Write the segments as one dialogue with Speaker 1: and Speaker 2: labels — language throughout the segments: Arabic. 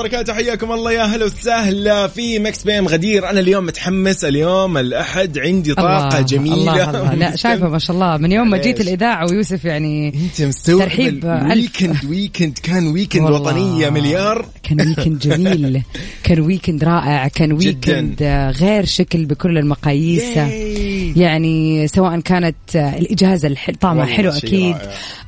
Speaker 1: وبركاته حياكم الله يا هلا وسهلا في Mix PM غدير أنا اليوم متحمس اليوم الأحد عندي طاقة
Speaker 2: الله
Speaker 1: جميلة
Speaker 2: الله الله. لا شايفه ما شاء الله من يوم ما جيت
Speaker 1: ليش؟
Speaker 2: الإذاعة ويوسف يعني
Speaker 1: أنت مستوعب
Speaker 2: ترحيب
Speaker 1: ال weekend weekend كان
Speaker 2: weekend.
Speaker 1: وطنية مليار
Speaker 2: كان weekend جميل كان weekend رائع كان weekend غير شكل بكل المقاييس. يعني سواء كانت الإجازة طعمها حلو أكيد.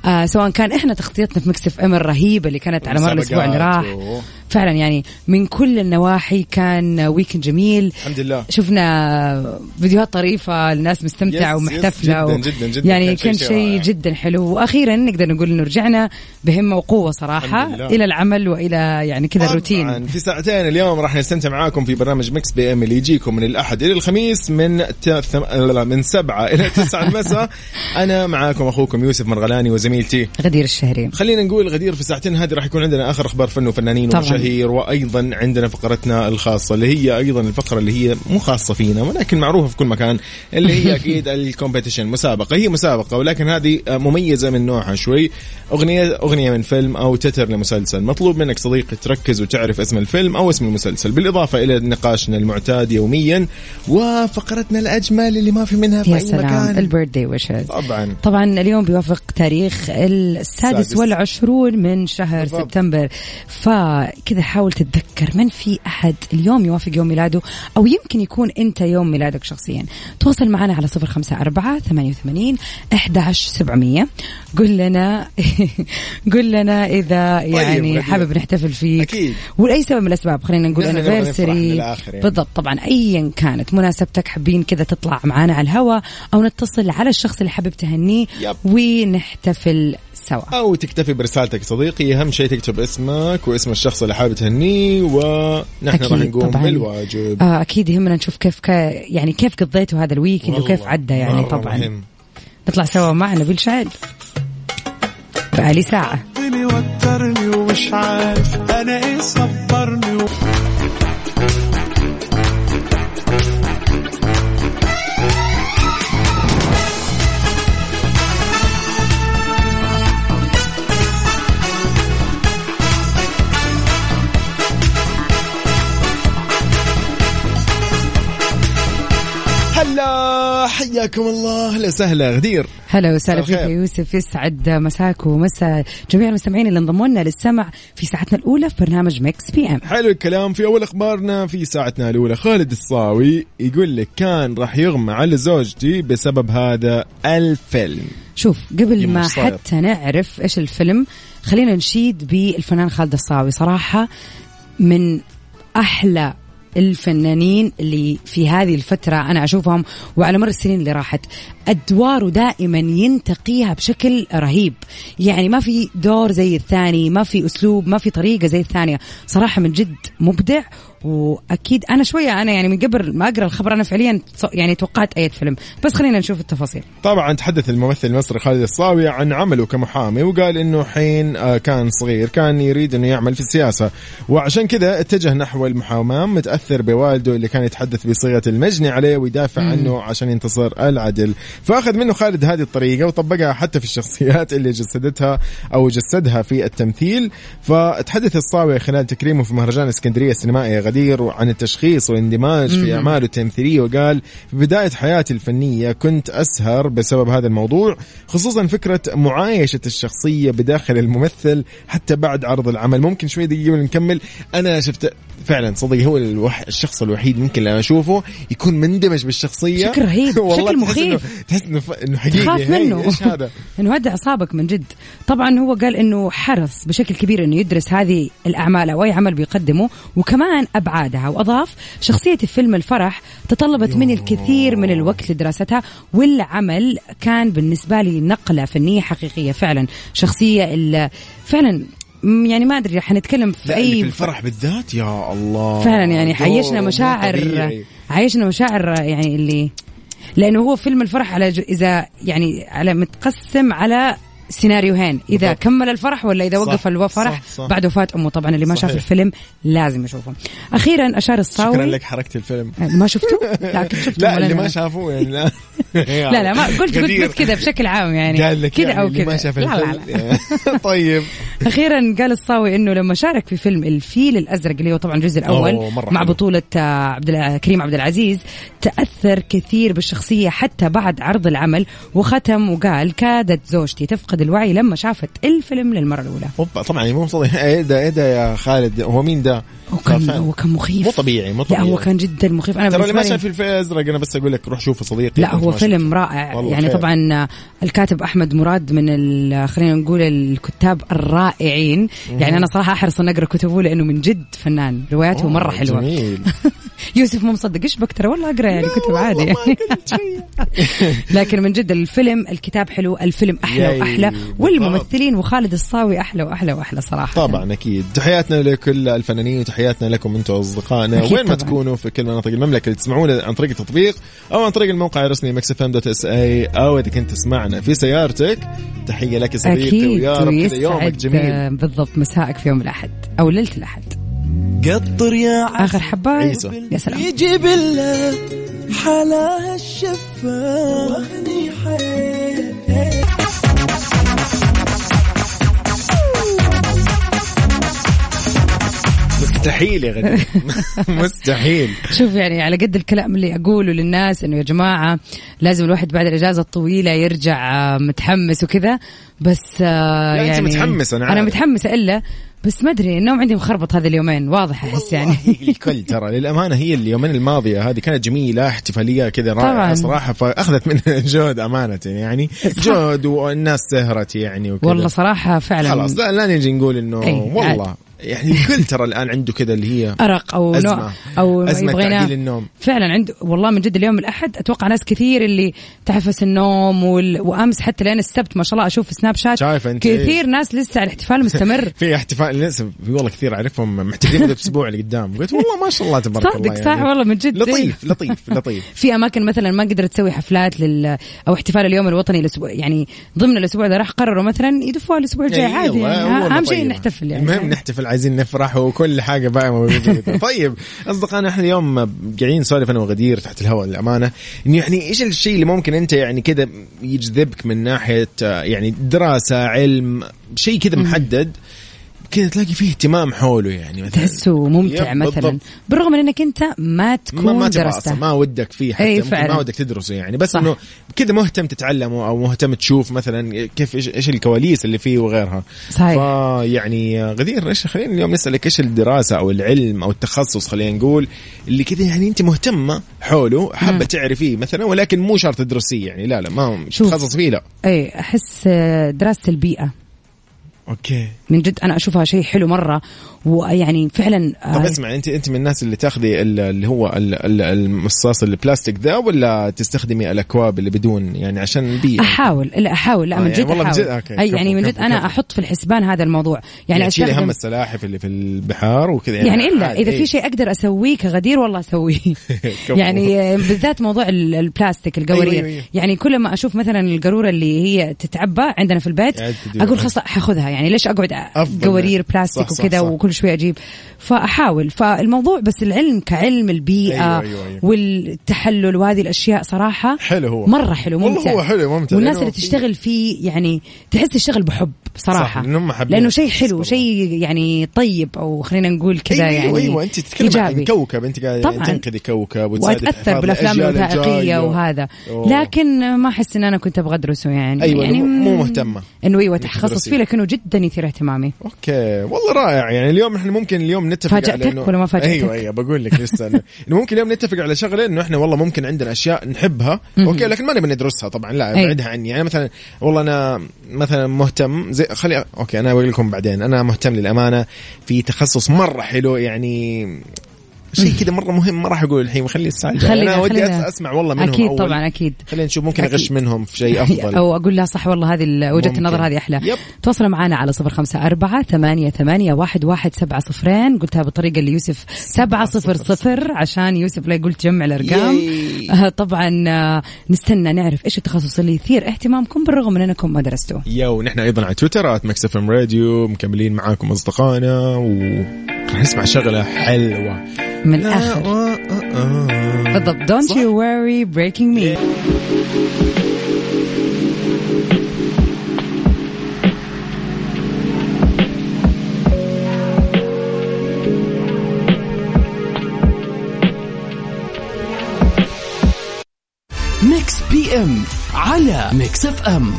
Speaker 2: آه سواء كان إحنا تغطيتنا في Mix FM الرهيبة اللي كانت على مر الأسبوع اللي راح
Speaker 1: و-
Speaker 2: فعلا يعني من كل النواحي كان weekend جميل
Speaker 1: الحمد لله
Speaker 2: شفنا فيديوهات طريفة الناس مستمتعة ومحتفلة
Speaker 1: جداً، جداً، جداً.
Speaker 2: يعني
Speaker 1: كان
Speaker 2: كان
Speaker 1: شيء رائع.
Speaker 2: جدا حلو وأخيرا نقدر نقول إنه رجعنا بهمة وقوة صراحة. إلى العمل وإلى يعني كذا الروتين.
Speaker 1: في ساعتين اليوم راح نستمتع معاكم في برنامج Mix PM اللي يجيكم من الأحد إلى الخميس من ت... ثم... لا، من سبعة إلى تسعة المساء. أنا معاكم أخوكم يوسف مرغلاني وزميلتي.
Speaker 2: غدير الشهري.
Speaker 1: خلينا نقول غدير في الساعتين هذه راح يكون عندنا آخر أخبار فن وفنانين. ومشاهير وأيضا عندنا فقرتنا الخاصة اللي هي أيضا الفقرة اللي هي مو خاصة فينا ولكن معروفة في كل مكان اللي هي أكيد الكومبيتيشن. مسابقة. هي مسابقة ولكن هذه مميزة من نوعها شوي. اغنيه أغنية من فيلم أو تتر لمسلسل. مطلوب منك صديقي تركز وتعرف اسم الفيلم أو اسم المسلسل. بالإضافة إلى نقاشنا المعتاد يوميا وفقرتنا الأجمل اللي ما في منها في
Speaker 2: يا سلام
Speaker 1: مكان.
Speaker 2: البيرث داي ويشز
Speaker 1: طبعا.
Speaker 2: طبعا اليوم بيوافق تاريخ السادس. والعشرون من شهر
Speaker 1: بالضبط.
Speaker 2: سبتمبر. فكذا حاول تتذكر من في أحد اليوم يوافق يوم ميلاده أو يمكن يكون أنت يوم ميلادك شخصيا. تواصل معنا على صفر خمسة أربعة ثمانية وثمانين أحد سبعمية. قل لنا قل لنا إذا يعني
Speaker 1: غدير.
Speaker 2: حابب نحتفل
Speaker 1: أكيد.
Speaker 2: ولأي سبب من الأسباب خلينا نقول
Speaker 1: للآخر يعني.
Speaker 2: بالضبط طبعا ايا كانت مناسبتك حابين كذا تطلع معنا على الهواء أو نتصل على الشخص اللي حابب تهنيه. ونحتفل سوا
Speaker 1: أو تكتفي برسالتك صديقي أهم شيء تكتب اسمك واسم الشخص اللي حابب تهنيه ونحن راح نقوم
Speaker 2: طبعاً.
Speaker 1: بالواجب
Speaker 2: آه أكيد يهمنا نشوف كيف ك... يعني كيف قضيتوا هذا الويكند وكيف عدى يعني طبعا
Speaker 1: مهم.
Speaker 2: نطلع سوا مع نبيل شاهد بقالي ساعة
Speaker 3: اللي وترني ومش عارف. أنا إيه صبرني و...
Speaker 1: حياكم الله. هلا وسهلا غدير.
Speaker 2: هلا وسهلا فيك يا. يوسف. يسعد مساك ومسا جميع المستمعين اللي انضموا لنا للسمع في ساعتنا الأولى في برنامج Mix PM
Speaker 1: حلو الكلام. في أول أخبارنا في ساعتنا الأولى خالد الصاوي يقول لك كان راح يغمى على زوجتي بسبب هذا الفيلم.
Speaker 2: شوف قبل ما
Speaker 1: صاير؟
Speaker 2: حتى نعرف إيش الفيلم خلينا نشيد بالفنان خالد الصاوي. صراحة من أحلى الفنانين اللي في هذه الفترة أنا أشوفهم وعلى مر السنين اللي راحت أدواره دائما ينتقيها بشكل رهيب. يعني ما في دور زي الثاني ما في أسلوب ما في طريقة زي الثانية. صراحة من جد مبدع وأكيد أنا شوية أنا يعني من قبل ما أقرأ الخبر أنا فعليا يعني توقعت اي فيلم. بس خلينا نشوف التفاصيل.
Speaker 1: طبعا تحدث الممثل المصري خالد الصاوي عن عمله كمحامي وقال إنه حين آه، كان صغير كان يريد إنه يعمل في السياسة. وعشان كذا اتجه نحو المحاماة متأثر بوالده اللي كان يتحدث بصيغة المجني عليه ويدافع عنه عشان ينتصر العدل. فأخذ منه خالد هذه الطريقة وطبقها حتى في الشخصيات اللي جسدتها أو جسدها في التمثيل. فتحدث الصاوي خلال تكريمه في مهرجان اسكندرية السينمائي غدير عن التشخيص والاندماج في أعماله التمثيلية وقال في بداية حياتي الفنية كنت أسهر بسبب هذا الموضوع خصوصا فكرة معايشة الشخصية بداخل الممثل حتى بعد عرض العمل. ممكن شوي دقيقة نكمل أنا شفت فعلا صدق هو الوح... الشخص الوحيد ممكن اللي أنا أشوفه يكون مندمج بالشخصية.
Speaker 2: شكل رهيب، شكل مخيف.
Speaker 1: تحس إنه. إنه حقيقي.
Speaker 2: تخاف منه.
Speaker 1: إيش هذا؟
Speaker 2: إنه هدى أعصابك من جد. طبعا هو قال إنه حرص بشكل كبير إنه يدرس هذه الأعمال أو أي عمل بيقدمه وكمان أبعادها وأضاف شخصيتي في فيلم الفرح تطلبت مني الكثير من الوقت لدراستها والعمل كان بالنسبة لي نقلة فنية حقيقية فعلا شخصية ال- فعلا يعني ما أدري حنتكلم في
Speaker 1: اللي في
Speaker 2: اي
Speaker 1: الفرح بالذات يا الله
Speaker 2: فعلا يعني عيشنا مشاعر. عيشنا مشاعر يعني اللي لأنه هو فيلم الفرح على. إذا يعني على متقسم على سيناريوهين إذا
Speaker 1: بالضبط.
Speaker 2: كمل الفرح ولا
Speaker 1: إذا
Speaker 2: وقف الفرح
Speaker 1: صح، صح.
Speaker 2: بعد وفاة أمه طبعا اللي ما شاف
Speaker 1: صحيح.
Speaker 2: الفيلم لازم يشوفه أخيرا أشار الصاوي
Speaker 1: شكرا لك حركت الفيلم
Speaker 2: ما شفته لا كنت شفته
Speaker 1: لا اللي. ما شافوه يعني لا
Speaker 2: لا لا ما قلت قلت. بس كذا بشكل عام يعني
Speaker 1: قال لك
Speaker 2: كذا
Speaker 1: يعني أو
Speaker 2: كذا
Speaker 1: ما شاف
Speaker 2: لا لا لا.
Speaker 1: طيب
Speaker 2: أخيرا قال الصاوي إنه لما شارك في فيلم الفيل الأزرق اللي هو طبعا الجزء
Speaker 1: الأول
Speaker 2: مع. بطولة آه، عبد كريم عبد العزيز تأثر كثير بالشخصية حتى بعد عرض العمل وختم وقال كادت زوجتي تفقد الوعي لما شافت الفيلم للمرة
Speaker 1: الأولى. طبعا مو صدق إيه ده إيه ده يا خالد؟ هو مين ده؟
Speaker 2: وكان
Speaker 1: فعلا.
Speaker 2: هو كان مخيف.
Speaker 1: مو طبيعي مو
Speaker 2: لا
Speaker 1: طبيعي.
Speaker 2: هو كان جدا مخيف. أنا
Speaker 1: ترى اللي ما شاف الفيل الأزرق أنا بس أقول لك روح شوفه صديقي
Speaker 2: لا هو فيلم. رائع.
Speaker 1: والله
Speaker 2: يعني
Speaker 1: خير.
Speaker 2: طبعا الكاتب أحمد مراد من خلينا نقول الكتاب الرائعين. يعني أنا صراحة أحرص أن أقرأ كتبه لأنه من جد فنان. رواياته مرة حلوة.
Speaker 1: جميل.
Speaker 2: يوسف مو مصدق إيش بك ترى والله أقرأ يعني كتب عادي. يعني. لكن من جد الفيلم الكتاب حلو الفيلم أحلى
Speaker 1: وأحلى.
Speaker 2: والممثلين وخالد الصاوي أحلى وأحلى وأحلى صراحة.
Speaker 1: طبعا أكيد. تحياتنا لكل الفنانين وتحياتنا لكم أنتم اصدقائنا. وين ما. تكونوا في كل مناطق المملكة اللي تسمعونا عن طريق التطبيق أو عن طريق الموقع الرسمي مكس ام دوت اس اي أو إذا كنت تسمعنا في سيارتك تحية لك يا صديقي ويا رب كذا يومك جميل.
Speaker 2: بالضبط مساءك في يوم الأحد أو ليلة الأحد.
Speaker 4: قطر يا
Speaker 2: آخر
Speaker 1: عيسى.
Speaker 2: يا سلام.
Speaker 4: يجي بالله حلاها الشفة واغني حيل.
Speaker 1: مستحيل يا غدير مستحيل.
Speaker 2: شوف يعني على قد الكلام اللي اقوله للناس إنه يا جماعة لازم الواحد بعد الإجازة الطويلة يرجع آه، متحمس وكذا. بس آه يعني
Speaker 1: متحمسة، أنا
Speaker 2: أنا
Speaker 1: عارف.
Speaker 2: متحمسه إلا بس ما أدري النوم عندي مخربط هذا اليومين واضح أحس يعني
Speaker 1: الكل ترى للأمانة هي اليومين الماضية هذه كانت جميلة احتفالية كذا
Speaker 2: رائعة.
Speaker 1: صراحة فأخذت منها جهد أمانة يعني. جهد والناس سهرت يعني وكذا
Speaker 2: والله صراحة فعلا
Speaker 1: خلاص لا, لا نجي نقول إنه
Speaker 2: أي،
Speaker 1: والله يعني الكل ترى الآن عنده كذا اللي هي
Speaker 2: أرق أو
Speaker 1: أزمة.
Speaker 2: نوع أو
Speaker 1: أزمة. تعديل النوم.
Speaker 2: فعلا عنده والله من جد اليوم الأحد أتوقع ناس كثير اللي تعفس النوم وال... وأمس حتى لين السبت ما شاء الله أشوف سناب شات
Speaker 1: شايف أنت
Speaker 2: كثير
Speaker 1: إيه؟
Speaker 2: ناس لسه الاحتفال مستمر
Speaker 1: في احتفال لسه في والله كثير أعرفهم محتفلين الأسبوع اللي قدام. قلت والله ما شاء الله تبارك الله
Speaker 2: صادق صح؟ والله من جد
Speaker 1: لطيف لطيف لطيف.
Speaker 2: في أماكن مثلا ما قدرت تسوي حفلات لل أو احتفال اليوم الوطني الأسبوع يعني ضمن الأسبوع ده راح قرروا مثلا يدفوها الأسبوع الجاي
Speaker 1: إيه،
Speaker 2: عادي يعني أهم شيء
Speaker 1: طيب.
Speaker 2: نحتفل يعني.
Speaker 1: المهم نحتفل عايزين نفرح وكل حاجة بقى موجودة. طيب أصدقائنا إحنا اليوم قاعدين نسولف أنا وغدير تحت الهواء للأمانة. انه يعني إيش الشيء اللي ممكن أنت يعني كذا يجذبك من ناحية يعني دراسة علم شيء كذا محدد كذا تلاقي فيه اهتمام حوله يعني مثلا.
Speaker 2: تحسه ممتع مثلا.
Speaker 1: بالضبط.
Speaker 2: بالرغم من إنك أنت ما تكون
Speaker 1: ما ما
Speaker 2: درسته.
Speaker 1: ما ودك فيه حتى ممكن
Speaker 2: فعلاً.
Speaker 1: ما ودك تدرسه يعني. بس. إنه كذا مهتم تتعلمه أو مهتم تشوف مثلا كيف إيش إيش الكواليس اللي فيه وغيرها.
Speaker 2: صحيح.
Speaker 1: فيعني غدير إيش خلينا اليوم نسألك إيش الدراسة أو العلم أو التخصص خلينا نقول اللي كذا يعني أنت مهتمة حوله حابة تعرفيه مثلا ولكن مو شرط تدرسيه يعني. لا لا ما. تخصص فيه لا.
Speaker 2: اي أحس دراسة البيئة.
Speaker 1: okay.
Speaker 2: من جد أنا أشوفها شيء حلو مرة ويعني فعلا آه،
Speaker 1: طب اسمع انت أنت من الناس اللي تاخذي ال- اللي هو ال- ال- المصاص البلاستيك ذا ولا تستخدمي الأكواب اللي بدون يعني عشان البيئه
Speaker 2: أحاول لا أحاول لا
Speaker 1: آه،
Speaker 2: من
Speaker 1: يعني
Speaker 2: جد
Speaker 1: والله من جد- أوكي،
Speaker 2: يعني من جد أنا
Speaker 1: كفو.
Speaker 2: أحط في الحسبان هذا الموضوع يعني,
Speaker 1: يعني هم السلاحف اللي في البحار وكذا
Speaker 2: يعني إلا
Speaker 1: عادي،
Speaker 2: إذا
Speaker 1: إيه.
Speaker 2: في شيء أقدر أسويه كغدير والله
Speaker 1: أسويه.
Speaker 2: يعني آه، بالذات موضوع ال- البلاستيك القوارير
Speaker 1: أيوة، أيوة.
Speaker 2: يعني كل ما أشوف مثلا القارورة اللي هي تتعبى عندنا في البيت
Speaker 1: يعني.
Speaker 2: أقول خلاص حاخذها يعني ليش
Speaker 1: أقعد.
Speaker 2: قوارير بلاستيك وكذا. وكل شوي أجيب فأحاول فالموضوع بس العلم كعلم البيئة
Speaker 1: أيوة، أيوة، أيوة.
Speaker 2: والتحلل وهذه الأشياء صراحة
Speaker 1: حلو هو
Speaker 2: مرة حلو
Speaker 1: والله
Speaker 2: ممتع
Speaker 1: هو حلو ممتع
Speaker 2: والناس
Speaker 1: لأنه
Speaker 2: اللي تشتغل فيه يعني تحس تشتغل بحب صراحة
Speaker 1: صح،
Speaker 2: لأنه شيء
Speaker 1: القصص
Speaker 2: حلو. شيء يعني طيب أو خلينا نقول كذا
Speaker 1: أيوة
Speaker 2: يعني
Speaker 1: أيوه أنت تتكلم عن
Speaker 2: إيجابي.
Speaker 1: كوكب أنت قاعد
Speaker 2: طبعاً.
Speaker 1: تنقذي كوكب حفاظ بالأفلام
Speaker 2: الوثائقيه. وهذا
Speaker 1: أوه.
Speaker 2: لكن ما أحس إن أنا كنت أبغى أدرسه يعني
Speaker 1: أيوة،
Speaker 2: يعني
Speaker 1: مو- مهتمة.
Speaker 2: إنه
Speaker 1: أيوه
Speaker 2: تخصص. فيه لكنه جدا يثير اهتمامي
Speaker 1: أوكي. والله رائع. يعني اليوم إحنا ممكن اليوم نتفق
Speaker 2: فاجأتك
Speaker 1: على إنه-
Speaker 2: ولا ما فاجأتك؟
Speaker 1: أيوه أيوه بقول لك لسه إنه ممكن اليوم نتفق على شغلة إنه إحنا والله ممكن عندنا أشياء نحبها. أوكي لكن ما نبي ندرسها طبعا لا. ابعدها عني. يعني مثلا والله أنا مثلا مهتم زي خلي أوكي أنا بقول لكم بعدين. أنا مهتم للأمانة في تخصص مرة حلو يعني شيء كذا مرة مهم ما راح أقول الحين خلي الساعة
Speaker 2: خلينا-
Speaker 1: أنا ودي أسمع والله منهم
Speaker 2: أكيد
Speaker 1: أول.
Speaker 2: طبعا أكيد
Speaker 1: خلينا نشوف ممكن
Speaker 2: أغش.
Speaker 1: منهم في شيء أفضل
Speaker 2: أو أقول لها صح والله هذه
Speaker 1: وجهة.
Speaker 2: النظر هذه أحلى
Speaker 1: yep.
Speaker 2: تواصلوا معنا على صفر خمسة أربعة ثمانية, ثمانية واحد, واحد سبعة صفرين قلتها بالطريقة اللي يوسف سبعة صفر صفر عشان يوسف لا يقول تجمع الأرقام
Speaker 1: yay.
Speaker 2: آه، طبعا آه، نستنى نعرف إيش التخصص اللي يثير اهتمامكم بالرغم من أنكم ما درستوه
Speaker 1: you نحن أيضا على تويتر at Mix FM Radio مكملين معاكم أصدقائنا و نسمع شغلة حلوة.
Speaker 2: من الآخر.
Speaker 1: آه.
Speaker 2: بالضبط. Don't
Speaker 1: صح.
Speaker 2: you worry breaking me.
Speaker 4: Mix PM على Mix FM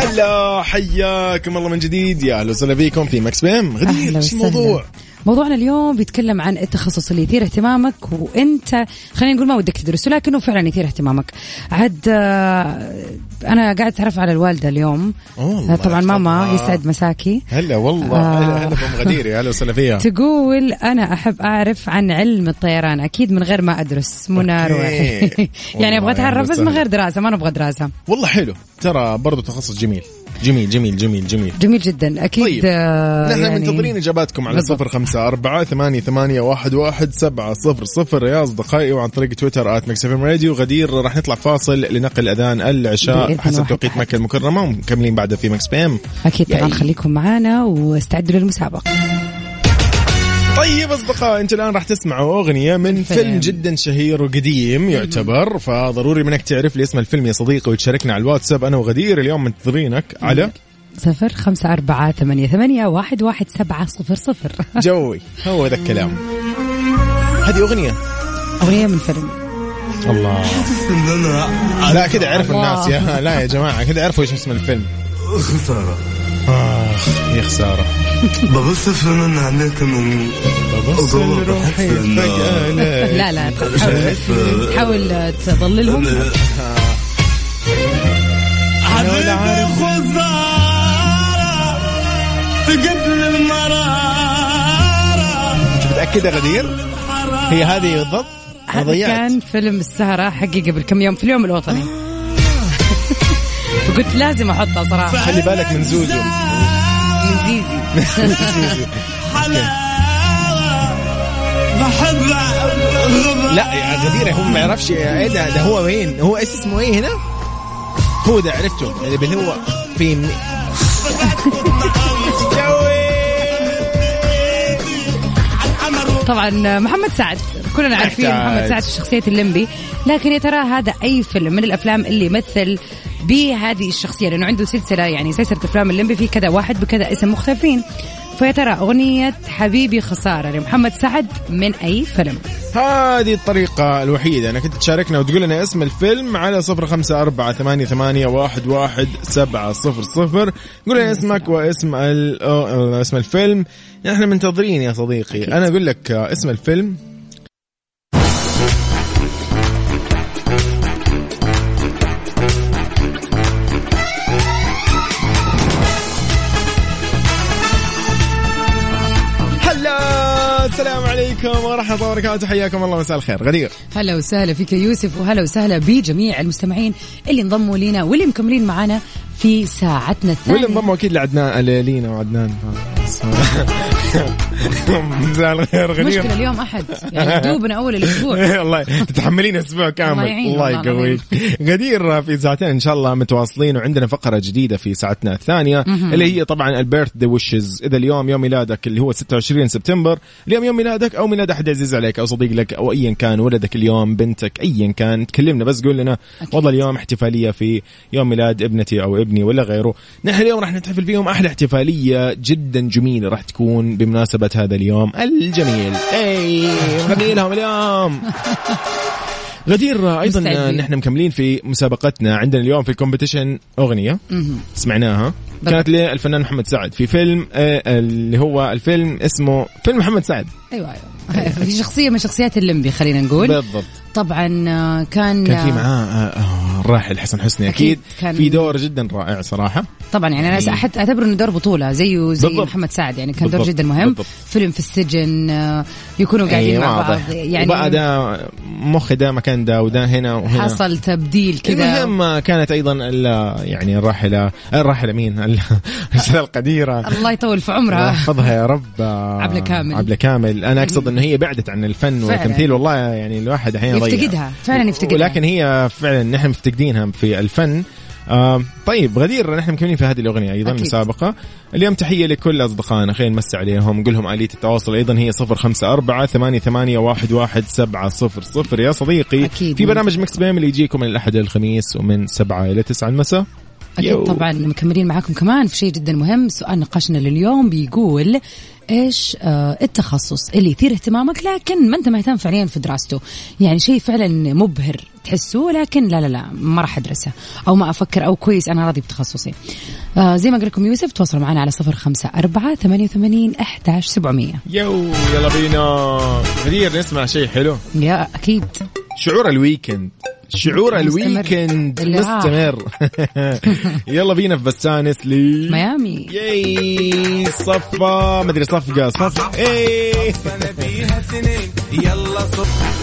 Speaker 1: هلا حياكم الله من جديد يا أهلا وسهلا فيكم في Mix PM غدير
Speaker 2: وسهلا.
Speaker 1: الموضوع؟
Speaker 2: موضوعنا اليوم بيتكلم عن التخصص اللي يثير اهتمامك وانت خلينا نقول ما ودك تدرسه لكنه فعلا يثير اهتمامك. عاد آه، أنا قاعد أتعرف على الوالدة اليوم. آه، طبعا ماما. يسعد مساكي.
Speaker 1: هلا والله.
Speaker 2: آه.
Speaker 1: هلا هلا بأم غدير يا أهلا وسهلا فيها
Speaker 2: تقول أنا أحب أعرف عن علم الطيران أكيد من غير ما أدرس
Speaker 1: ماما.
Speaker 2: روحي يعني أبغى أتعرف بس من غير دراسة ما نبغى دراسة.
Speaker 1: والله حلو. ترى برضو تخصص جميل. جميل جميل جميل جميل.
Speaker 2: جميل جدا. أكيد
Speaker 1: طيب.
Speaker 2: آه،
Speaker 1: نحن
Speaker 2: يعني
Speaker 1: منتظرين إجاباتكم على
Speaker 2: بالضبط.
Speaker 1: صفر خمسة أربعة ثمانية, ثمانية واحد, واحد سبعة صفر صفر. يا أصدقائي وعن طريق تويتر at Mix FM Radio. غدير راح نطلع فاصل لنقل أذان العشاء حسب توقيت. مكة المكرمة ومكملين بعدها في Mix PM.
Speaker 2: أكيد طبعا. خليكم معانا واستعدوا للمسابقة.
Speaker 1: طيب أصدقاء أنتوا الآن راح تسمعوا أغنية من
Speaker 2: فيلم.
Speaker 1: فيلم جدا شهير وقديم يعتبر فضروري منك تعرف لي اسم الفيلم يا صديقي وتشاركنا على الواتساب. أنا وغدير اليوم منتظرينك على
Speaker 2: صفر خمسة أربعة ثمانية, ثمانية واحد, واحد سبعة صفر صفر.
Speaker 1: جوي هو ذا الكلام. هذه أغنية.
Speaker 2: أغنية من فيلم.
Speaker 1: الله. لا كذا عرفوا
Speaker 2: الله.
Speaker 1: الناس يا لا يا جماعة كذا عرفوا إيش اسم الفيلم.
Speaker 5: خسارة
Speaker 1: آخ يا خسارة.
Speaker 5: ببص من
Speaker 1: ببص لروحي
Speaker 5: بحس إن-
Speaker 1: فجأة لا
Speaker 2: لا تحاول تحاول تضللهم
Speaker 5: حبيبي خسارة تقبل المرارة.
Speaker 1: متأكد يا غدير؟ هي هذه بالضبط
Speaker 2: هذا كان فيلم السهرة حقي قبل كم يوم في اليوم الوطني. فقلت لازم أحطها صراحة.
Speaker 1: خلي بالك من زوزو.
Speaker 2: من زيزي.
Speaker 5: بحب
Speaker 1: لا يا غدير هو ما يعرفش. إيه ده ده هو وين؟ هو اسمه؟ إيه هنا؟ هو ده عرفته. اللي هو في م-
Speaker 2: طبعا محمد سعد. كلنا عارفين. محمد سعد في شخصية الليمبي. لكن يا ترى هذا أي فيلم من الأفلام اللي يمثل بهذه الشخصية لأنه عنده سلسلة يعني سلسلة أفلام الليمبي في كذا واحد بكذا اسم مختلفين. فيا ترى أغنية حبيبي خسارة لمحمد سعد من أي فيلم؟
Speaker 1: هذه الطريقة الوحيدة. انك انت تشاركنا وتقول لنا اسم الفيلم على صفر خمسة أربعة ثمانية, ثمانية واحد, واحد سبعة صفر صفر. قول لنا اسمك واسم اسم الفيلم. إحنا منتظرين يا صديقي. أنا أقول لك آه، اسم الفيلم. ورحمة الله وبركاته. حياكم الله مساء الخير. غدير.
Speaker 2: هلا وسهلا فيك يوسف وهلا وسهلا بجميع المستمعين اللي انضموا لينا واللي مكملين معنا في ساعتنا الثانية.
Speaker 1: واللي انضموا أكيد لعدنان لينا وعدنان. مساء الخير غدير
Speaker 2: مشكلة اليوم أحد. يعني دوبنا أول الأسبوع.
Speaker 1: والله تتحملين أسبوع كامل.
Speaker 2: الله
Speaker 1: يقويك. غدير في ساعتين إن شاء الله متواصلين وعندنا فقرة جديدة في ساعتنا الثانية اللي هي طبعا البيرث دي ويشز إذا اليوم يوم ميلادك اللي هو 26 سبتمبر اليوم يوم ميلادك أو ميلاد أحد عزيز عليك أو صديق لك أو ايا كان ولدك اليوم بنتك ايا كان تكلمنا بس قول لنا والله اليوم احتفالية في يوم ميلاد ابنتي أو ابني ولا غيره. نحن اليوم راح نحتفل فيهم أحلى احتفالية جدا جميلة راح تكون بمناسبه هذا اليوم الجميل. إي نغني لهم اليوم. غدير أيضا
Speaker 2: مستعدين.
Speaker 1: نحن مكملين في مسابقتنا عندنا اليوم في ال competition أغنية. سمعناها. كانت للفنان محمد سعد في فيلم آه، اللي هو الفيلم اسمه فيلم محمد سعد.
Speaker 2: أيوة أيوة. في شخصية من شخصيات اللمبي خلينا نقول.
Speaker 1: بالضبط.
Speaker 2: طبعا آه، كان
Speaker 1: كان في معاه آه، آه، الراحل حسن حسني أكيد,
Speaker 2: أكيد كان-
Speaker 1: في دور جدا رائع صراحة
Speaker 2: طبعا يعني أنا حتى أعتبره إنه دور بطولة زيه زي
Speaker 1: بالضبط.
Speaker 2: محمد سعد يعني كان دور. جدا مهم
Speaker 1: بالضبط.
Speaker 2: فيلم في السجن آه، يكونوا قاعدين
Speaker 1: أي
Speaker 2: مع
Speaker 1: واضح.
Speaker 2: بعض يعني
Speaker 1: وبقى ده مخي ده مكان ده وده هنا وهنا
Speaker 2: حصل تبديل كذا
Speaker 1: المهم كانت أيضا يعني الراحلة الراحلة مين ال- الرساله القديرة
Speaker 2: الله يطول في عمرها
Speaker 1: يحفظها يا رب آه،
Speaker 2: عبلة كامل.
Speaker 1: عبلة كامل أنا أقصد إن هي بعدت عن الفن. والتمثيل والله يعني الواحد أحيانا.
Speaker 2: يفتقدها فعلا يفتقدها
Speaker 1: ولكن هي فعلا نحن مفتقدينها في الفن. آه طيب غدير نحن مكملين في هذه الأغنية أيضا
Speaker 2: أكيد.
Speaker 1: مسابقه اليوم تحية لكل أصدقائنا. خلينا نمسي عليهم نقول لهم آلية التواصل أيضا هي 054 88 11 700 يا صديقي
Speaker 2: أكيد.
Speaker 1: في برنامج Mix PM اللي يجيكم من الأحد للخميس ومن 7 إلى 9 المساء.
Speaker 2: أكيد
Speaker 1: you.
Speaker 2: طبعا مكملين معاكم كمان في شيء جدا مهم. سؤال نقاشنا لليوم بيقول إيش آه التخصص اللي يثير اهتمامك لكن ما أنت مهتم فعليا في دراسته؟ يعني شيء فعلا مبهر تحسه لكن لا لا لا ما راح أدرسه أو ما أفكر أو كويس أنا راضي بتخصصي. آه زي ما قال لكم يوسف تواصلوا معنا على صفر خمسة أربعة ثمانية وثمانين أحداش سبعمية.
Speaker 1: يو يلا بينا. غدير نسمع شيء حلو.
Speaker 2: يا أكيد.
Speaker 1: شعور الويكند. شعور. الويكند. مستمر. يلا بينا في بستانس لي
Speaker 2: ميامي.
Speaker 1: ياي صفى مدري صفقة صف
Speaker 5: إيه. يلا صف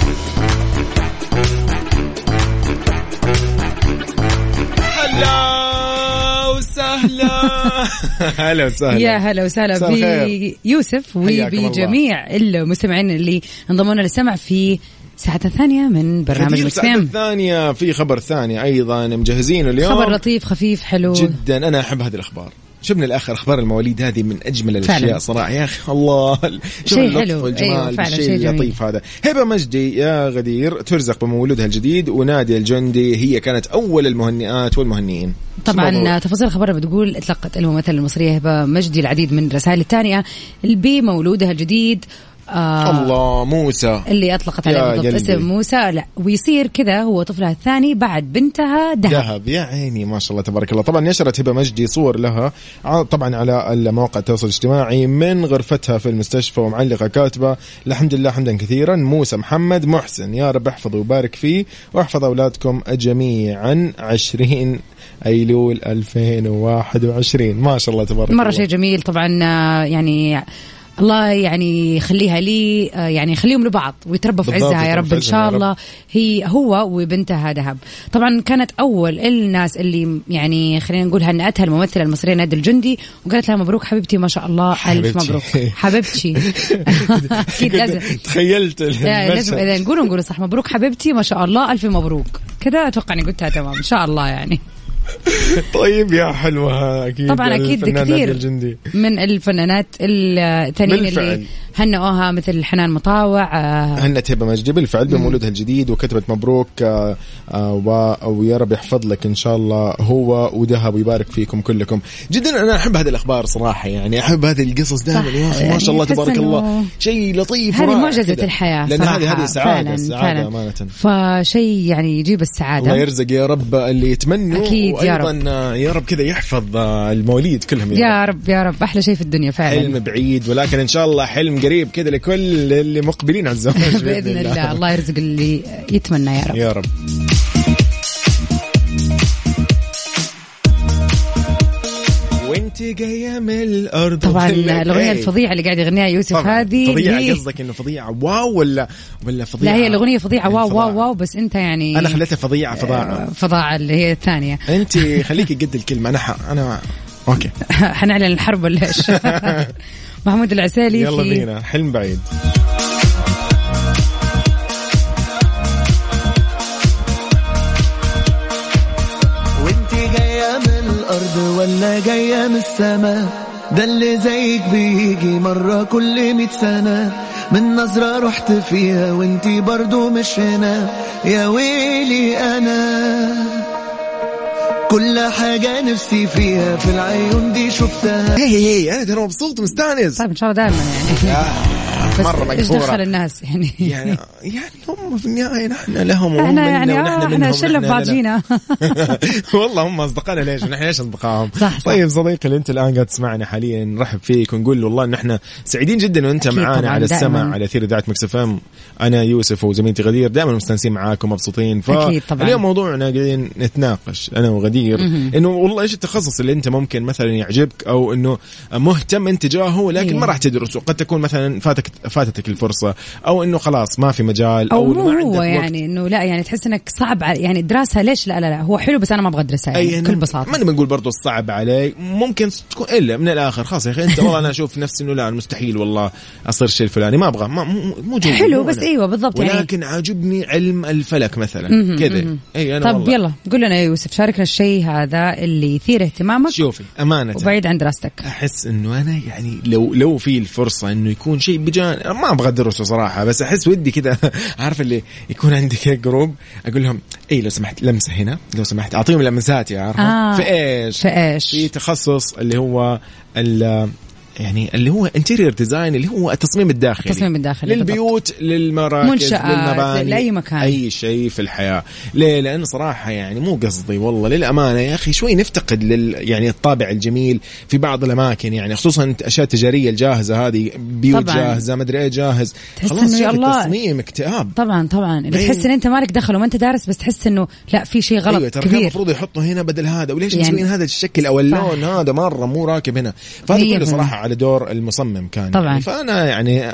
Speaker 1: هلا وسهلا. هلا وسهلا.
Speaker 2: يا هلا وسهلا. بيوسف. وبجميع المستمعين اللي انضموا لنا للسمع في ساعتنا الثانية من برنامج
Speaker 1: غدير
Speaker 2: Mix
Speaker 1: ساعة
Speaker 2: PM.
Speaker 1: الثانية في خبر ثاني أيضا مجهزينه اليوم.
Speaker 2: خبر لطيف خفيف حلو.
Speaker 1: جدا. أنا أحب هذه الأخبار. شوف من الآخر أخبار المواليد هذه من أجمل الأشياء
Speaker 2: فعلا.
Speaker 1: صراحة. يا أخي الله.
Speaker 2: شيء
Speaker 1: اللطف
Speaker 2: حلو.
Speaker 1: والجمال بالشيء
Speaker 2: شيء.
Speaker 1: اللطيف هذا. هبة مجدي يا غدير ترزق بمولودها الجديد. ونادية الجندي هي كانت أول المهنئات والمهنئين
Speaker 2: طبعا؟ تفاصيل الخبر بتقول اطلقت الممثلة المصرية هبة مجدي العديد من الرسائل الثانية. بمولودها الجديد آه
Speaker 1: الله موسى.
Speaker 2: اللي
Speaker 1: أطلقت
Speaker 2: عليه بالضبط. اسم موسى. لا ويصير كذا هو طفلها الثاني بعد بنتها دهب.
Speaker 1: ذهب يا عيني ما شاء الله تبارك الله. طبعا نشرت هبة مجدي صور لها ع- طبعا على المواقع التواصل الاجتماعي من غرفتها في المستشفى ومعلقة كاتبة الحمد لله حمدا كثيرا موسى محمد محسن. يا رب احفظه وبارك فيه واحفظ أولادكم جميعا. 20 أيلول 2021 ما شاء الله تبارك
Speaker 2: مرة
Speaker 1: الله.
Speaker 2: شيء جميل. طبعا آه، يعني الله يعني يخليها لي آه، يعني يخليهم لبعض ويتربوا في عزها يا رب
Speaker 1: إن
Speaker 2: شاء. الله. هي هو وبنتها دهب طبعا كانت أول الناس اللي يعني خلينا نقول هنأتها الممثلة المصرية نادي الجندي وقالت لها مبروك حبيبتي ما شاء الله
Speaker 1: ألف.
Speaker 2: مبروك. حبيبتي. أكيد لازم.
Speaker 1: تخيلت
Speaker 2: لا، لازم. إذا نقول نقول صح. مبروك حبيبتي ما شاء الله ألف مبروك. كذا أتوقع إني قلتها تمام إن شاء الله يعني.
Speaker 1: طيب يا حلوة أكيد
Speaker 2: طبعا
Speaker 1: أكيد
Speaker 2: كثير
Speaker 1: الجندي.
Speaker 2: من الفنانات الثانيين. اللي هنئوها مثل حنان مطاوع آه،
Speaker 1: هنت هبه مجدي بالفعل بمولودها الجديد وكتبت مبروك آه، آه، ويا رب يحفظ لك إن شاء الله هو وذهب ويبارك فيكم كلكم. جدا أنا أحب هذه الأخبار صراحة يعني أحب هذه القصص دائما. يا أخي ما شاء الله تبارك الله. شيء لطيف
Speaker 2: هذه
Speaker 1: كذا.
Speaker 2: الحياة لأن
Speaker 1: هذه هذه سعادة
Speaker 2: فعلا سعادة
Speaker 1: أمانة.
Speaker 2: فشيء يعني يجيب السعادة.
Speaker 1: الله يرزق يا رب اللي يتمنوا.
Speaker 2: أكيد. يا
Speaker 1: وأيضا
Speaker 2: رب.
Speaker 1: آه، يا رب كذا يحفظ آه، المواليد كلهم يا, رب.
Speaker 2: يا رب. يا رب. أحلى شيء في الدنيا فعلا.
Speaker 1: حلم بعيد ولكن إن شاء الله حلم قريب كذا لكل اللي مقبلين على الزواج
Speaker 2: بإذن الله. الله يرزق اللي يتمنى يا رب.
Speaker 1: يا رب. من الأرض
Speaker 2: طبعا الأغنية
Speaker 1: إيه.
Speaker 2: الفظيعة اللي قاعد يغنيها يوسف. هذه فظيعة
Speaker 1: قصدك إنه فظيعة wow ولا ولا فظيعة
Speaker 2: لا هي الأغنية فظيعة wow
Speaker 1: الفظاعة.
Speaker 2: wow wow بس أنت يعني
Speaker 1: أنا خليتها فظيعة فظاعة
Speaker 2: فظاعة اللي هي الثانية
Speaker 1: أنت خليكي قد الكلمة أنا ح... أنا أوكي
Speaker 2: حنعلن الحرب ولا إيش؟ محمود العسالي
Speaker 1: يلا بينا حلم بعيد
Speaker 6: الأرض ولا جاية من السماء. ده اللي زيك بيجي مرة كل مية سنة. من نظرة رحت فيها وانتي برضو مش هنا يا ويلي أنا كل حاجة نفسي فيها في العيون دي شفتها.
Speaker 1: هي هي أنا ترى مبسوط مستانس
Speaker 2: طيب إن شاء الله دائما يعني. بس
Speaker 1: مرة
Speaker 2: إيش
Speaker 1: مقهورة.
Speaker 2: دخل الناس يعني
Speaker 1: يعني يعني هم في النهايه نحن لهم وهم إحنا
Speaker 2: يعني
Speaker 1: ونحن
Speaker 2: آه،
Speaker 1: إحنا شلة.
Speaker 2: ببعضينا
Speaker 1: والله هم أصدقائنا ليش نحن ليش أصدقائهم
Speaker 2: صح، صح.
Speaker 1: طيب صديقي اللي أنت الآن قاعد تسمعنا حاليا نرحب فيك ونقول والله ان إحنا سعيدين جدا
Speaker 2: وأنت
Speaker 1: معانا على السمع. على أثير إذاعة مكس أنا يوسف وزميلتي غدير دائما مستانسين معاك ومبسوطين
Speaker 2: أكيد طبعاً.
Speaker 1: اليوم موضوعنا قاعدين نتناقش أنا وغدير إنه والله إيش التخصص اللي أنت ممكن مثلا يعجبك أو إنه مهتم أنت تجاهه لكن
Speaker 2: إيه.
Speaker 1: ما راح تدرسه قد تكون مثلا فاتك فاتتك الفرصة أو إنه خلاص ما في مجال أو إنه
Speaker 2: مو
Speaker 1: ما
Speaker 2: هو. يعني إنه لا يعني تحس إنك صعب يعني دراسها ليش لا لا لا هو حلو بس أنا ما أبغى ادرسها يعني بكل بساطة
Speaker 1: ما نبي نقول برضو صعب علي ممكن تكون إلا من الآخر خلاص يا أخي أنت والله أنا أشوف نفسي إنه لا مستحيل والله أصير شيء الفلاني ما أبغى ما مو جوي
Speaker 2: حلو
Speaker 1: مو
Speaker 2: بس
Speaker 1: أنا.
Speaker 2: إيوه بالضبط يعني
Speaker 1: ولكن عاجبني علم الفلك مثلا كذا أي أنا
Speaker 2: طب
Speaker 1: والله.
Speaker 2: يلا قول لنا يا يوسف شاركنا الشيء هذا اللي يثير اهتمامك
Speaker 1: شوفي أمانة
Speaker 2: وبعيد عن دراستك
Speaker 1: أحس إنه أنا يعني لو لو في الفرصة إنه يكون شيء بجان ما أبغى أدرسه صراحة بس أحس ودي كذا عارف اللي يكون عندي كذا group أقول لهم إي لو سمحت لمسة هنا لو سمحت أعطيهم لمساتي عارفه
Speaker 2: آه.
Speaker 1: في إيش
Speaker 2: في إيش؟
Speaker 1: في تخصص اللي هو يعني اللي هو interior design اللي هو التصميم الداخلي
Speaker 2: التصميم الداخلي
Speaker 1: للبيوت للمراكز
Speaker 2: منشآت، لأي مكان.
Speaker 1: أي شيء في الحياة ليه لأن صراحة يعني مو قصدي والله للأمانة يا أخي شوي نفتقد لل يعني الطابع الجميل في بعض الأماكن يعني خصوصا الاشياء التجاريه الجاهزة هذه بيوت
Speaker 2: طبعاً.
Speaker 1: جاهزة مدري إيه جاهز
Speaker 2: تحس
Speaker 1: خلاص
Speaker 2: يا الله.
Speaker 1: التصميم اكتئاب
Speaker 2: طبعا طبعا اللي
Speaker 1: إيه.
Speaker 2: تحس إن أنت مالك دخل وما أنت دارس بس تحس إنه لا في شيء غلط
Speaker 1: كان
Speaker 2: كبير
Speaker 1: المفروض يحطوا هنا بدل هذا وليش
Speaker 2: يعني-
Speaker 1: مسوين هذا الشكل أو اللون هذا مرة مو راكب هنا فهذا كله. صراحة على دور المصمم كان.
Speaker 2: طبعاً.
Speaker 1: يعني فأنا يعني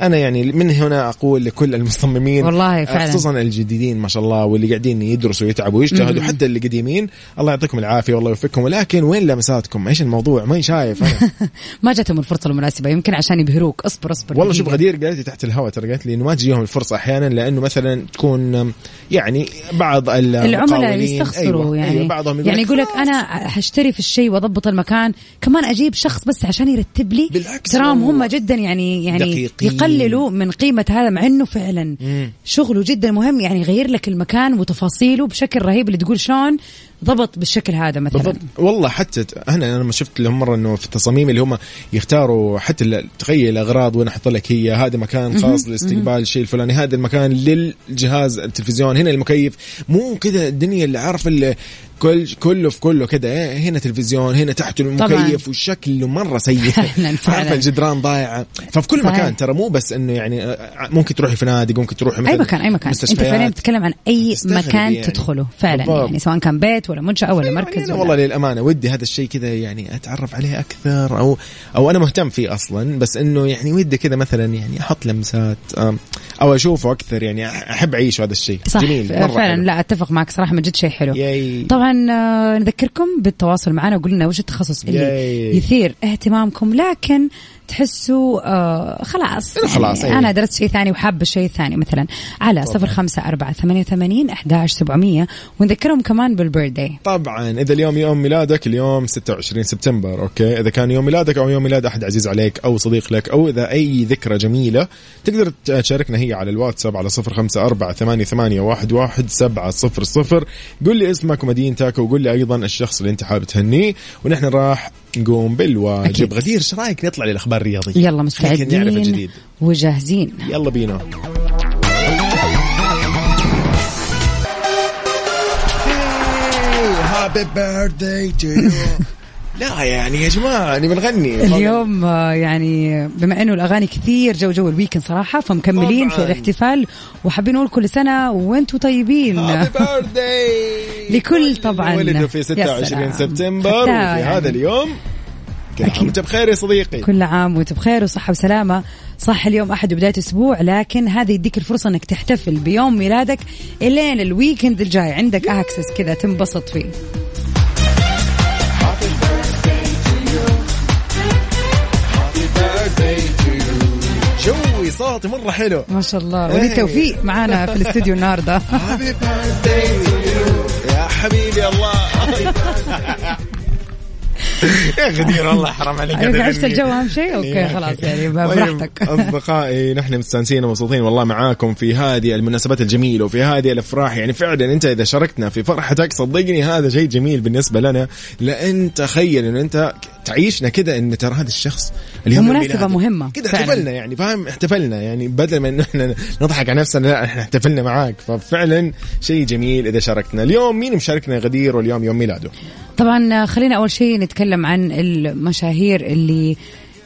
Speaker 1: أنا يعني من هنا أقول لكل المصممين
Speaker 2: والله فعلاً.
Speaker 1: خصوصا الجديدين ما شاء الله واللي قاعدين يدرسوا ويتعبوا ويجتهدوا حتى اللي قديمين الله يعطيكم العافية والله يوفقكم. ولكن وين لمساتكم؟ إيش الموضوع؟ ما شايف أنا.
Speaker 2: ما جاتهم الفرصة المناسبة يمكن عشان يبهروك. اصبر اصبر.
Speaker 1: والله شوف. غدير قالت لي تحت الهواء ترى قالت لي إنه ما تجيهم الفرصة أحيانا لأنه مثلا تكون يعني بعض
Speaker 2: العملاء
Speaker 1: المقاولين-
Speaker 2: يستخسروا
Speaker 1: أيوة
Speaker 2: يعني.
Speaker 1: أيوة بعضهم يقول
Speaker 2: يعني يقول لك. أنا حشتري في الشيء وأضبط المكان كمان أجيب شخص بس عشان يرتب لي
Speaker 1: بالعكس
Speaker 2: تراهم هم جدا يعني يعني
Speaker 1: دقيقين.
Speaker 2: يقللوا من قيمة هذا مع إنه فعلا شغله جدا مهم يعني يغير لك المكان وتفاصيله بشكل رهيب. اللي تقول شلون ضبط بالشكل هذا مثلا.
Speaker 1: بالضبط. والله حتى أنا أنا لما شفت لهم مرة إنه في التصاميم اللي هم يختاروا حتى تخيل الاغراض وين أحط لك هي هذا مكان خاص لاستقبال الشيء الفلاني هذا المكان للجهاز التلفزيون. هنا المكيف مو كذا الدنيا اللي عارف اللي كل كله في كله كذا إيه، هنا تلفزيون هنا تحت المكيف وشكله مرة سيء
Speaker 2: فعلاً، فعلاً.
Speaker 1: عارف الجدران ضايعه ففي كل
Speaker 2: صحيح.
Speaker 1: مكان ترى مو بس إنه يعني آه، ممكن تروحي فنادق ممكن تروحي أي
Speaker 2: مكان أي مكان
Speaker 1: أنت.
Speaker 2: فعلا تتكلم عن
Speaker 1: أي
Speaker 2: مكان
Speaker 1: يعني.
Speaker 2: تدخله فعلا
Speaker 1: بالضبط.
Speaker 2: يعني سواء كان بيت ولا منشأة ولا مركز
Speaker 1: يعني
Speaker 2: ولا
Speaker 1: والله للأمانة ودي هذا الشيء كذا يعني أتعرف عليه أكثر أو أو أنا مهتم فيه أصلا بس إنه يعني ودي كذا مثلا يعني أحط لمسات أو أشوفه أكثر يعني أحب أعيش هذا الشيء
Speaker 2: صح
Speaker 1: جميل مرة
Speaker 2: فعلا
Speaker 1: حلو.
Speaker 2: لا أتفق معك صراحة من جد شيء حلو
Speaker 1: ياي.
Speaker 2: طبعا آه، نذكركم بالتواصل معنا وقول لنا وش التخصص اللي
Speaker 1: ياي.
Speaker 2: يثير اهتمامكم لكن تحسوا آه خلاص.
Speaker 1: خلاص،
Speaker 2: يعني
Speaker 1: أي.
Speaker 2: أنا درست شيء ثاني وحابة الشيء الثاني مثلا على صفر خمسة أربعة ثمانية وثمانين أحداش سبعمية. ونذكرهم كمان بال birthday.
Speaker 1: طبعا إذا اليوم يوم ميلادك اليوم 26 سبتمبر أوكي؟ إذا كان يوم ميلادك أو يوم ميلاد أحد عزيز عليك أو صديق لك أو إذا أي ذكرى جميلة تقدر تشاركنا هي على الواتساب على 054 ثمانية ثمانية واحد واحد سبعة صفر صفر. قول لي اسمك ومدينتك وقول لي أيضا الشخص اللي أنت حابب تهنيه ونحن راح نقوم بالواجب.
Speaker 2: أكيد.
Speaker 1: غدير إيش رأيك نطلع للأخبار الرياضية؟
Speaker 2: يلا
Speaker 1: خلينا نعرف
Speaker 2: مستعدين
Speaker 1: الجديد.
Speaker 2: وجاهزين.
Speaker 1: يلا بينا. happy birthday to you لا يعني يا جماعة نبي نغني
Speaker 2: اليوم آه، يعني بما إنه الأغاني كثير جو جو ال weekend صراحة فمكملين
Speaker 1: طبعاً.
Speaker 2: في الاحتفال وحابين نقول كل سنة وأنتم طيبين لكل طبعاً.
Speaker 1: ولدوا في
Speaker 2: يا
Speaker 1: 26
Speaker 2: سلام.
Speaker 1: سبتمبر وفي
Speaker 2: يعني.
Speaker 1: هذا اليوم كل عام وأنت بخير يا صديقي
Speaker 2: كل عام وأنت بخير وصحة وسلامة صح اليوم أحد بداية أسبوع لكن هذا يديك الفرصة أنك تحتفل بيوم ميلادك إلين ال weekend الجاي عندك access كذا تنبسط فيه
Speaker 1: شوي صوتي مرة حلو.
Speaker 2: ما شاء الله.
Speaker 1: إيه.
Speaker 2: وليد توفيق معانا في الاستوديو النهارده.
Speaker 1: يا حبيبي الله. يا غدير الله حرام عليك. هذا
Speaker 2: عشت. الجو أهم شيء؟ أوكي
Speaker 1: إيه.
Speaker 2: خلاص يعني
Speaker 1: طيب،
Speaker 2: براحتك.
Speaker 1: أصدقائي نحن مستانسين ومبسوطين والله معاكم في هذه المناسبات الجميلة وفي هذه الأفراح. يعني فعلا أنت إذا شاركتنا في فرحتك صدقني هذا شيء جميل بالنسبة لنا. لأن تخيل انه أنت تعيشنا كده إن ترى هذا الشخص اليوم ميلاده.
Speaker 2: مهمة
Speaker 1: كده. احتفلنا يعني فاهم احتفلنا يعني بدل ما انه إحنا نضحك على نفسنا لا إحنا احتفلنا معاك ففعلا شيء جميل إذا شاركتنا اليوم مين مشاركنا غدير واليوم يوم ميلاده
Speaker 2: طبعا خلينا أول شيء نتكلم عن المشاهير اللي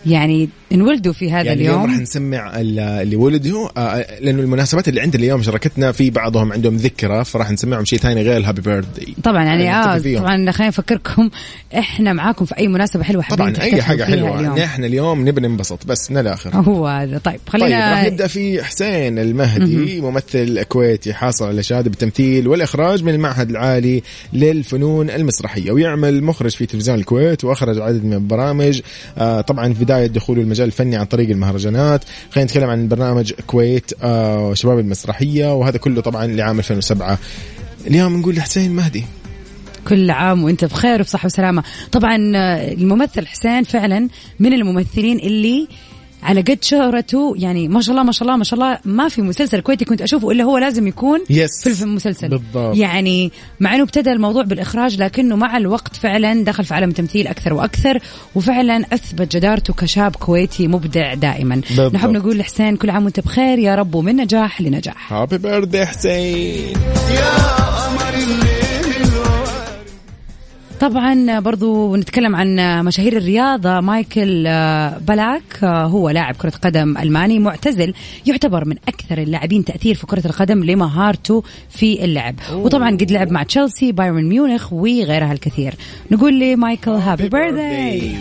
Speaker 2: يعني انولدوا في هذا
Speaker 1: يعني اليوم راح نسمع ال- اللي ولدوا آه، لأنه المناسبات اللي عندنا اليوم شاركتنا في بعضهم عندهم ذكرى فراح نسمعهم شيء ثاني غير الهابي بيرثدي
Speaker 2: طبعا يعني آه
Speaker 1: نحتفل فيهم.
Speaker 2: طبعا خلينا نفكركم إحنا معاكم في أي مناسبة حلوة
Speaker 1: طبعا أي
Speaker 2: حاجة
Speaker 1: حلوة.
Speaker 2: اليوم.
Speaker 1: نحن اليوم نبي ننبسط بس من الآخر.
Speaker 2: هو هذا. طيب
Speaker 1: طيب راح
Speaker 2: خلينا
Speaker 1: نبدأ في حسين المهدي ممثل كويتي حاصل على شهادة بالتمثيل والإخراج من المعهد العالي للفنون المسرحية ويعمل مخرج في تلفزيون الكويت وأخرج عدد من البرامج آه طبعا في بداية دخوله المجال الفني عن طريق المهرجانات. خلينا نتكلم عن برنامج كويت آه شباب المسرحية وهذا كله طبعا لعام 2007 اليوم نقول لحسين مهدي.
Speaker 2: كل عام وانت بخير وبصحة وسلامة. طبعا آه، الممثل حسين فعلا من الممثلين اللي على قد شهرته يعني ما شاء الله ما شاء الله ما شاء الله ما في مسلسل كويتي كنت أشوفه إلا هو لازم يكون
Speaker 1: Yes.
Speaker 2: في المسلسل
Speaker 1: بالضبط.
Speaker 2: يعني مع إنه ابتدى الموضوع بالإخراج لكنه مع الوقت فعلا دخل في عالم التمثيل أكثر وأكثر وفعلا أثبت جدارته كشاب كويتي مبدع دائما
Speaker 1: بالضبط.
Speaker 2: نحب نقول لحسين كل عام وأنت بخير يا رب ومن نجاح لنجاح
Speaker 1: هابي بيرثدي حسين
Speaker 2: طبعا برضو نتكلم عن مشاهير الرياضة. مايكل آه، بالاك آه، هو لاعب كرة قدم ألماني معتزل يعتبر من أكثر اللاعبين تأثير في كرة القدم لمهارته في اللعب. وطبعا قد لعب مع تشيلسي بايرن ميونخ وغيرها الكثير. نقول لمايكل happy birthday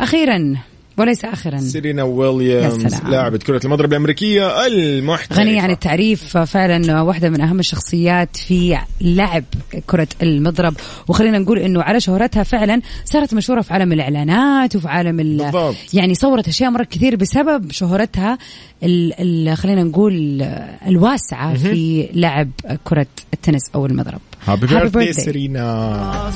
Speaker 2: أخيرا وليس آخرا.
Speaker 1: سيرينا ويليامز يا
Speaker 2: سلام.
Speaker 1: لاعبة كرة المضرب الأمريكية المحترفة.
Speaker 2: غنية عن التعريف فعلا واحدة من أهم الشخصيات في لعب كرة المضرب. وخلينا نقول أنه على شهرتها فعلا صارت مشهورة في عالم الإعلانات وفي عالم ال-
Speaker 1: بالضبط.
Speaker 2: يعني صورت أشياء مرة كثير بسبب شهرتها ال ال خلينا نقول الواسعة في لعب كرة التنس أو المضرب. happy birthday.
Speaker 1: سيرينا.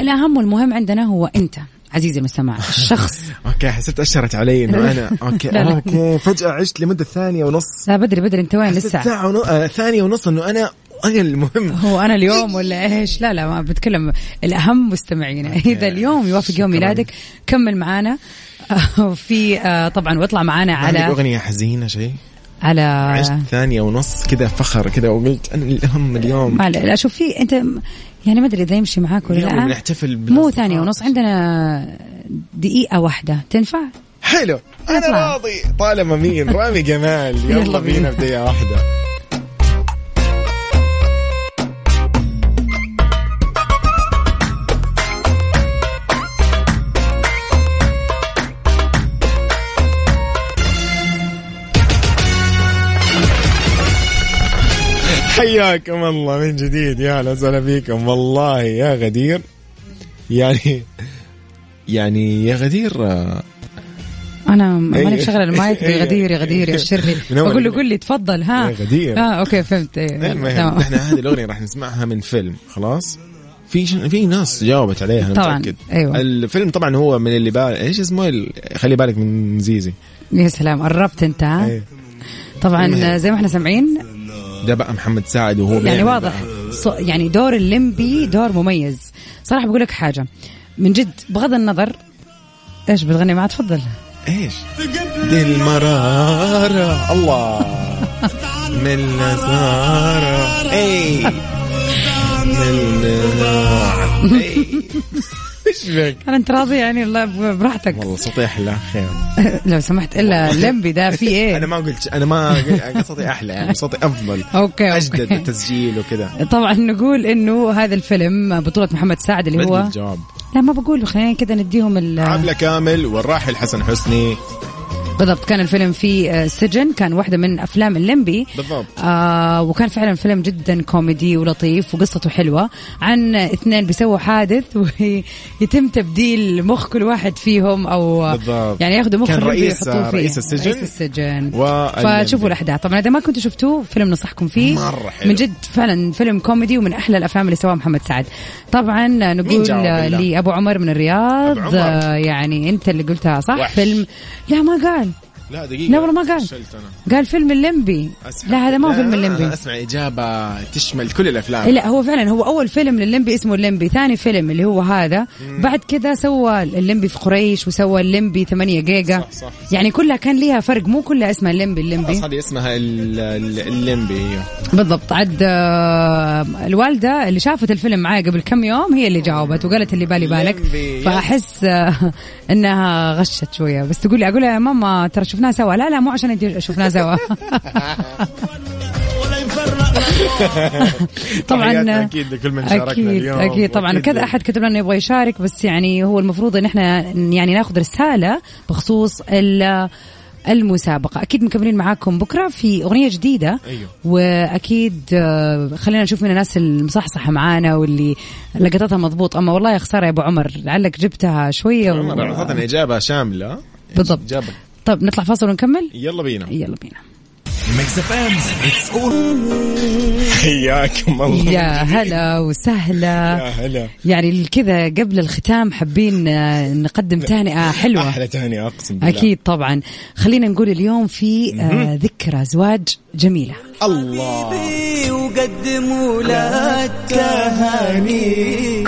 Speaker 2: الأهم والمهم عندنا هو أنت. عزيزي المستمع الشخص
Speaker 1: أوكي حسبت أشرت علي إنه أنا. أوكي
Speaker 2: لا، لا.
Speaker 1: أوكي فجأة عشت لمدة ثانية ونص.
Speaker 2: لا بدري بدري أنت وين
Speaker 1: حسيت
Speaker 2: لسه؟
Speaker 1: ساعة ونص آه ثانية ونص إنه أنا أنا المهم؟
Speaker 2: هو أنا اليوم ولا إيش؟ لا لا ما بتكلم. الأهم مستمعينا. إذا اليوم يوافق يوم ميلادك كمل معانا. في آه، طبعا واطلع معانا
Speaker 1: على أغنية حزينة شيء
Speaker 2: على
Speaker 1: عشت ثانية ونص كذا فخر كذا وقلت أنا الأهم اليوم.
Speaker 2: ما لا شوف في أنت يعني ما أدري إذا يمشي معاك ولا لا
Speaker 1: بنحتفل
Speaker 2: مو. ثانية ونص عندنا دقيقة واحدة تنفع؟
Speaker 1: حلو
Speaker 2: أنا.
Speaker 1: راضي طالما مين رامي جمال يلا بينا
Speaker 2: بينا.
Speaker 1: بداية حياكم الله من جديد يا هلا وسهلا فيكم والله يا غدير يعني يعني يا غدير آه،
Speaker 2: أنا ماني. مشغله المايك. يا غدير يا غدير يا
Speaker 1: أول
Speaker 2: بقول له. قول لي تفضل ها
Speaker 1: يا غدير.
Speaker 2: آه أوكي فهمت إيه، تمام.
Speaker 1: نحن هذه الأغنية راح نسمعها من فيلم خلاص في ش... في ناس جاوبت عليها أنا
Speaker 2: طبعاً،
Speaker 1: متأكد
Speaker 2: أيوة.
Speaker 1: الفيلم طبعا هو من اللي بال إيش اسمه ال... خلي بالك من زيزي
Speaker 2: يا سلام قربت أنت ها
Speaker 1: أيه.
Speaker 2: طبعا. زي ما إحنا سامعين
Speaker 1: ده بقى محمد سعد وهو
Speaker 2: يعني واضح.
Speaker 1: بقى.
Speaker 2: يعني دور الليمبي دور مميز. صراحة بقول لك حاجة. من جد بغض النظر إيش بتغني معاه تفضل.
Speaker 1: إيش؟ دي المرارة الله. من النزارة اي من النزارة. اي إيش بك
Speaker 2: أنا أنت راضي يعني؟ الله براحتك.
Speaker 1: والله صوتي أحلى خير.
Speaker 2: لو سمحت. إلا الليمبي ده في
Speaker 1: أنا
Speaker 2: إيه
Speaker 1: ما قلت أنا ما صوتي أحلى يعني صوتي
Speaker 2: أفضل.
Speaker 1: أوكي
Speaker 2: أجدد
Speaker 1: التسجيل وكذا.
Speaker 2: طبعا نقول إنه هذا الفيلم بطولة محمد سعد اللي هو
Speaker 1: الجواب.
Speaker 2: لا ما بقول خلينا كده نديهم ال
Speaker 1: كامل والراحل حسن حسني.
Speaker 2: بالضبط كان الفيلم في آه، سجن كان واحدة من أفلام الليمبي
Speaker 1: بالضبط.
Speaker 2: آه وكان فعلا فيلم جدا كوميدي ولطيف وقصته حلوة عن اثنين بيسووا حادث ويتم تبديل مخ كل واحد فيهم أو
Speaker 1: بالضبط.
Speaker 2: يعني ياخذوا مخ
Speaker 1: كان رئيس-
Speaker 2: ويحطوه فيه
Speaker 1: رئيس السجن
Speaker 2: رئيس السجن. فشوفوا الأحداث طبعا إذا ما كنتوا شفتوه فيلم ننصحكم فيه
Speaker 1: مرة حلو.
Speaker 2: من جد فعلا فيلم كوميدي ومن أحلى الأفلام اللي سواها محمد سعد طبعا نقول؟ لأبو عمر من الرياض
Speaker 1: عمر.
Speaker 2: آه، يعني أنت اللي قلتها صح
Speaker 1: وحش.
Speaker 2: فيلم لا ما قال
Speaker 1: لا دقيقة.
Speaker 2: لا والله ما قال. قال فيلم الليمبي.
Speaker 1: أسمع.
Speaker 2: لا هذا ما هو فيلم
Speaker 1: أنا
Speaker 2: الليمبي.
Speaker 1: أسمع إجابة تشمل كل الأفلام.
Speaker 2: لا هو فعلا هو أول فيلم للليمبي اسمه الليمبي ثاني فيلم اللي هو هذا. بعد كذا سوى الليمبي في قريش وسوى الليمبي 8 جيجا.
Speaker 1: صح، صح.
Speaker 2: يعني كلها كان ليها فرق مو كلها اسمها الليمبي الليمبي.
Speaker 1: هذه اسمها ال- ال- الليمبي أيوه.
Speaker 2: بالضبط. عد آه، الوالدة اللي شافت الفيلم معايا قبل كم يوم هي اللي جاوبت وقالت اللي بالي بالك. فأحس آه، إنها غشت شوية. بس تقول لي أقول لها يا ماما ترى شفناها سوا. لا لا مو عشان انت شفناها سوا. طبعا
Speaker 1: أكيد لكل من شاركنا
Speaker 2: أكيد
Speaker 1: اليوم
Speaker 2: أكيد طبعا. كذا أحد كتب لنا يبغى يشارك بس يعني هو المفروض إن إحنا يعني ناخذ رسالة بخصوص ال- المسابقة. أكيد مكملين معاكم بكرة في أغنية جديدة.
Speaker 1: أيوه.
Speaker 2: وأكيد آه، خلينا نشوف من الناس المصحصحة معانا واللي لقطتها مضبوط. أما والله يا خسارة يا أبو عمر لعلك جبتها شوية و...
Speaker 1: عمر اعطتنا إجابة شاملة.
Speaker 2: بالضبط. طيب نطلع فاصل ونكمل؟
Speaker 1: يلا بينا.
Speaker 2: يلا بينا.
Speaker 5: Mix FM it's all
Speaker 1: حياكم الله.
Speaker 2: يا هلا وسهلا.
Speaker 1: يا هلا.
Speaker 2: يعني كذا قبل الختام حابين آه، نقدم تهنئة حلوة.
Speaker 1: أحلى تهنئة أقسم بالله.
Speaker 2: أكيد طبعا. خلينا نقول اليوم في آه ذكرى زواج جميلة.
Speaker 1: الله.
Speaker 6: وقدموا لها التهاني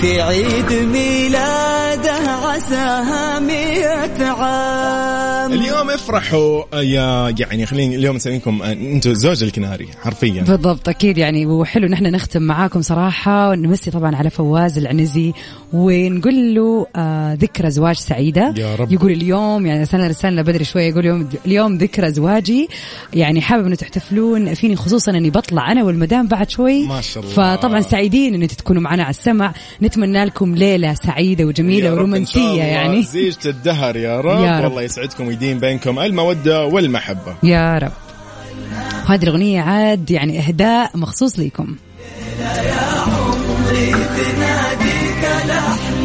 Speaker 6: في عيد ميلاده عساها مئة عام.
Speaker 1: اليوم افرحوا يا يعني خليني اليوم نسويكم أنتم زوج الكناري حرفيا.
Speaker 2: بالضبط أكيد يعني وحلو نحن نختم معاكم صراحة ونمسي طبعا على فواز العنزي ونقول له آه ذكرى زواج سعيدة.
Speaker 1: يا رب.
Speaker 2: يقول اليوم يعني سنة رسالنا بدري شوية يقول اليوم اليوم ذكرى زواجي. يعني حابب إنه تحتفلون فيني خصوصا إني بطلع أنا والمدام بعد شوي.
Speaker 1: ما شاء الله.
Speaker 2: فطبعا سعيدين إن تكونوا معنا على السمع. نتمنى لكم ليلة سعيدة وجميلة
Speaker 1: يا رب إن شاء
Speaker 2: ورومانسية
Speaker 1: الله.
Speaker 2: يعني.
Speaker 1: زيجة الدهر يا رب,
Speaker 2: يا رب.
Speaker 1: والله يسعدكم ويدين بينكم المودة والمحبة.
Speaker 2: يا رب. هذه الأغنية عاد يعني إهداء مخصوص لكم
Speaker 6: غنوا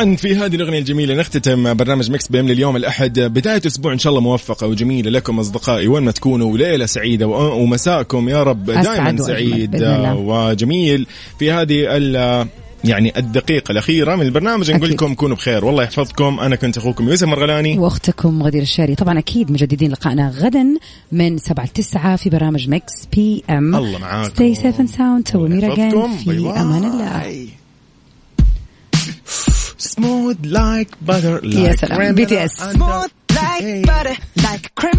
Speaker 1: طبعا في هذه الأغنية الجميلة نختتم برنامج Mix PM لليوم الأحد. بداية أسبوع إن شاء الله موفقة وجميلة لكم أصدقائي وين ما تكونوا وليلة سعيدة و- ومساءكم يا رب دائما سعيد. وجميل. في هذه ال يعني الدقيقة الأخيرة من البرنامج نقول
Speaker 2: أكيد.
Speaker 1: لكم كونوا بخير. والله يحفظكم. أنا كنت أخوكم يوسف مرغلاني.
Speaker 2: وأختكم غدير الشاري طبعا أكيد مجددين لقائنا غدا من 7 ل 9 في برامج Mix PM
Speaker 1: الله معاكم.
Speaker 2: stay safe ساند تو. في. أمان الله.
Speaker 1: Smooth like butter
Speaker 2: يا
Speaker 1: like
Speaker 2: سلام
Speaker 1: caramel
Speaker 2: بي تي اس
Speaker 1: under-
Speaker 7: like butter, like cream.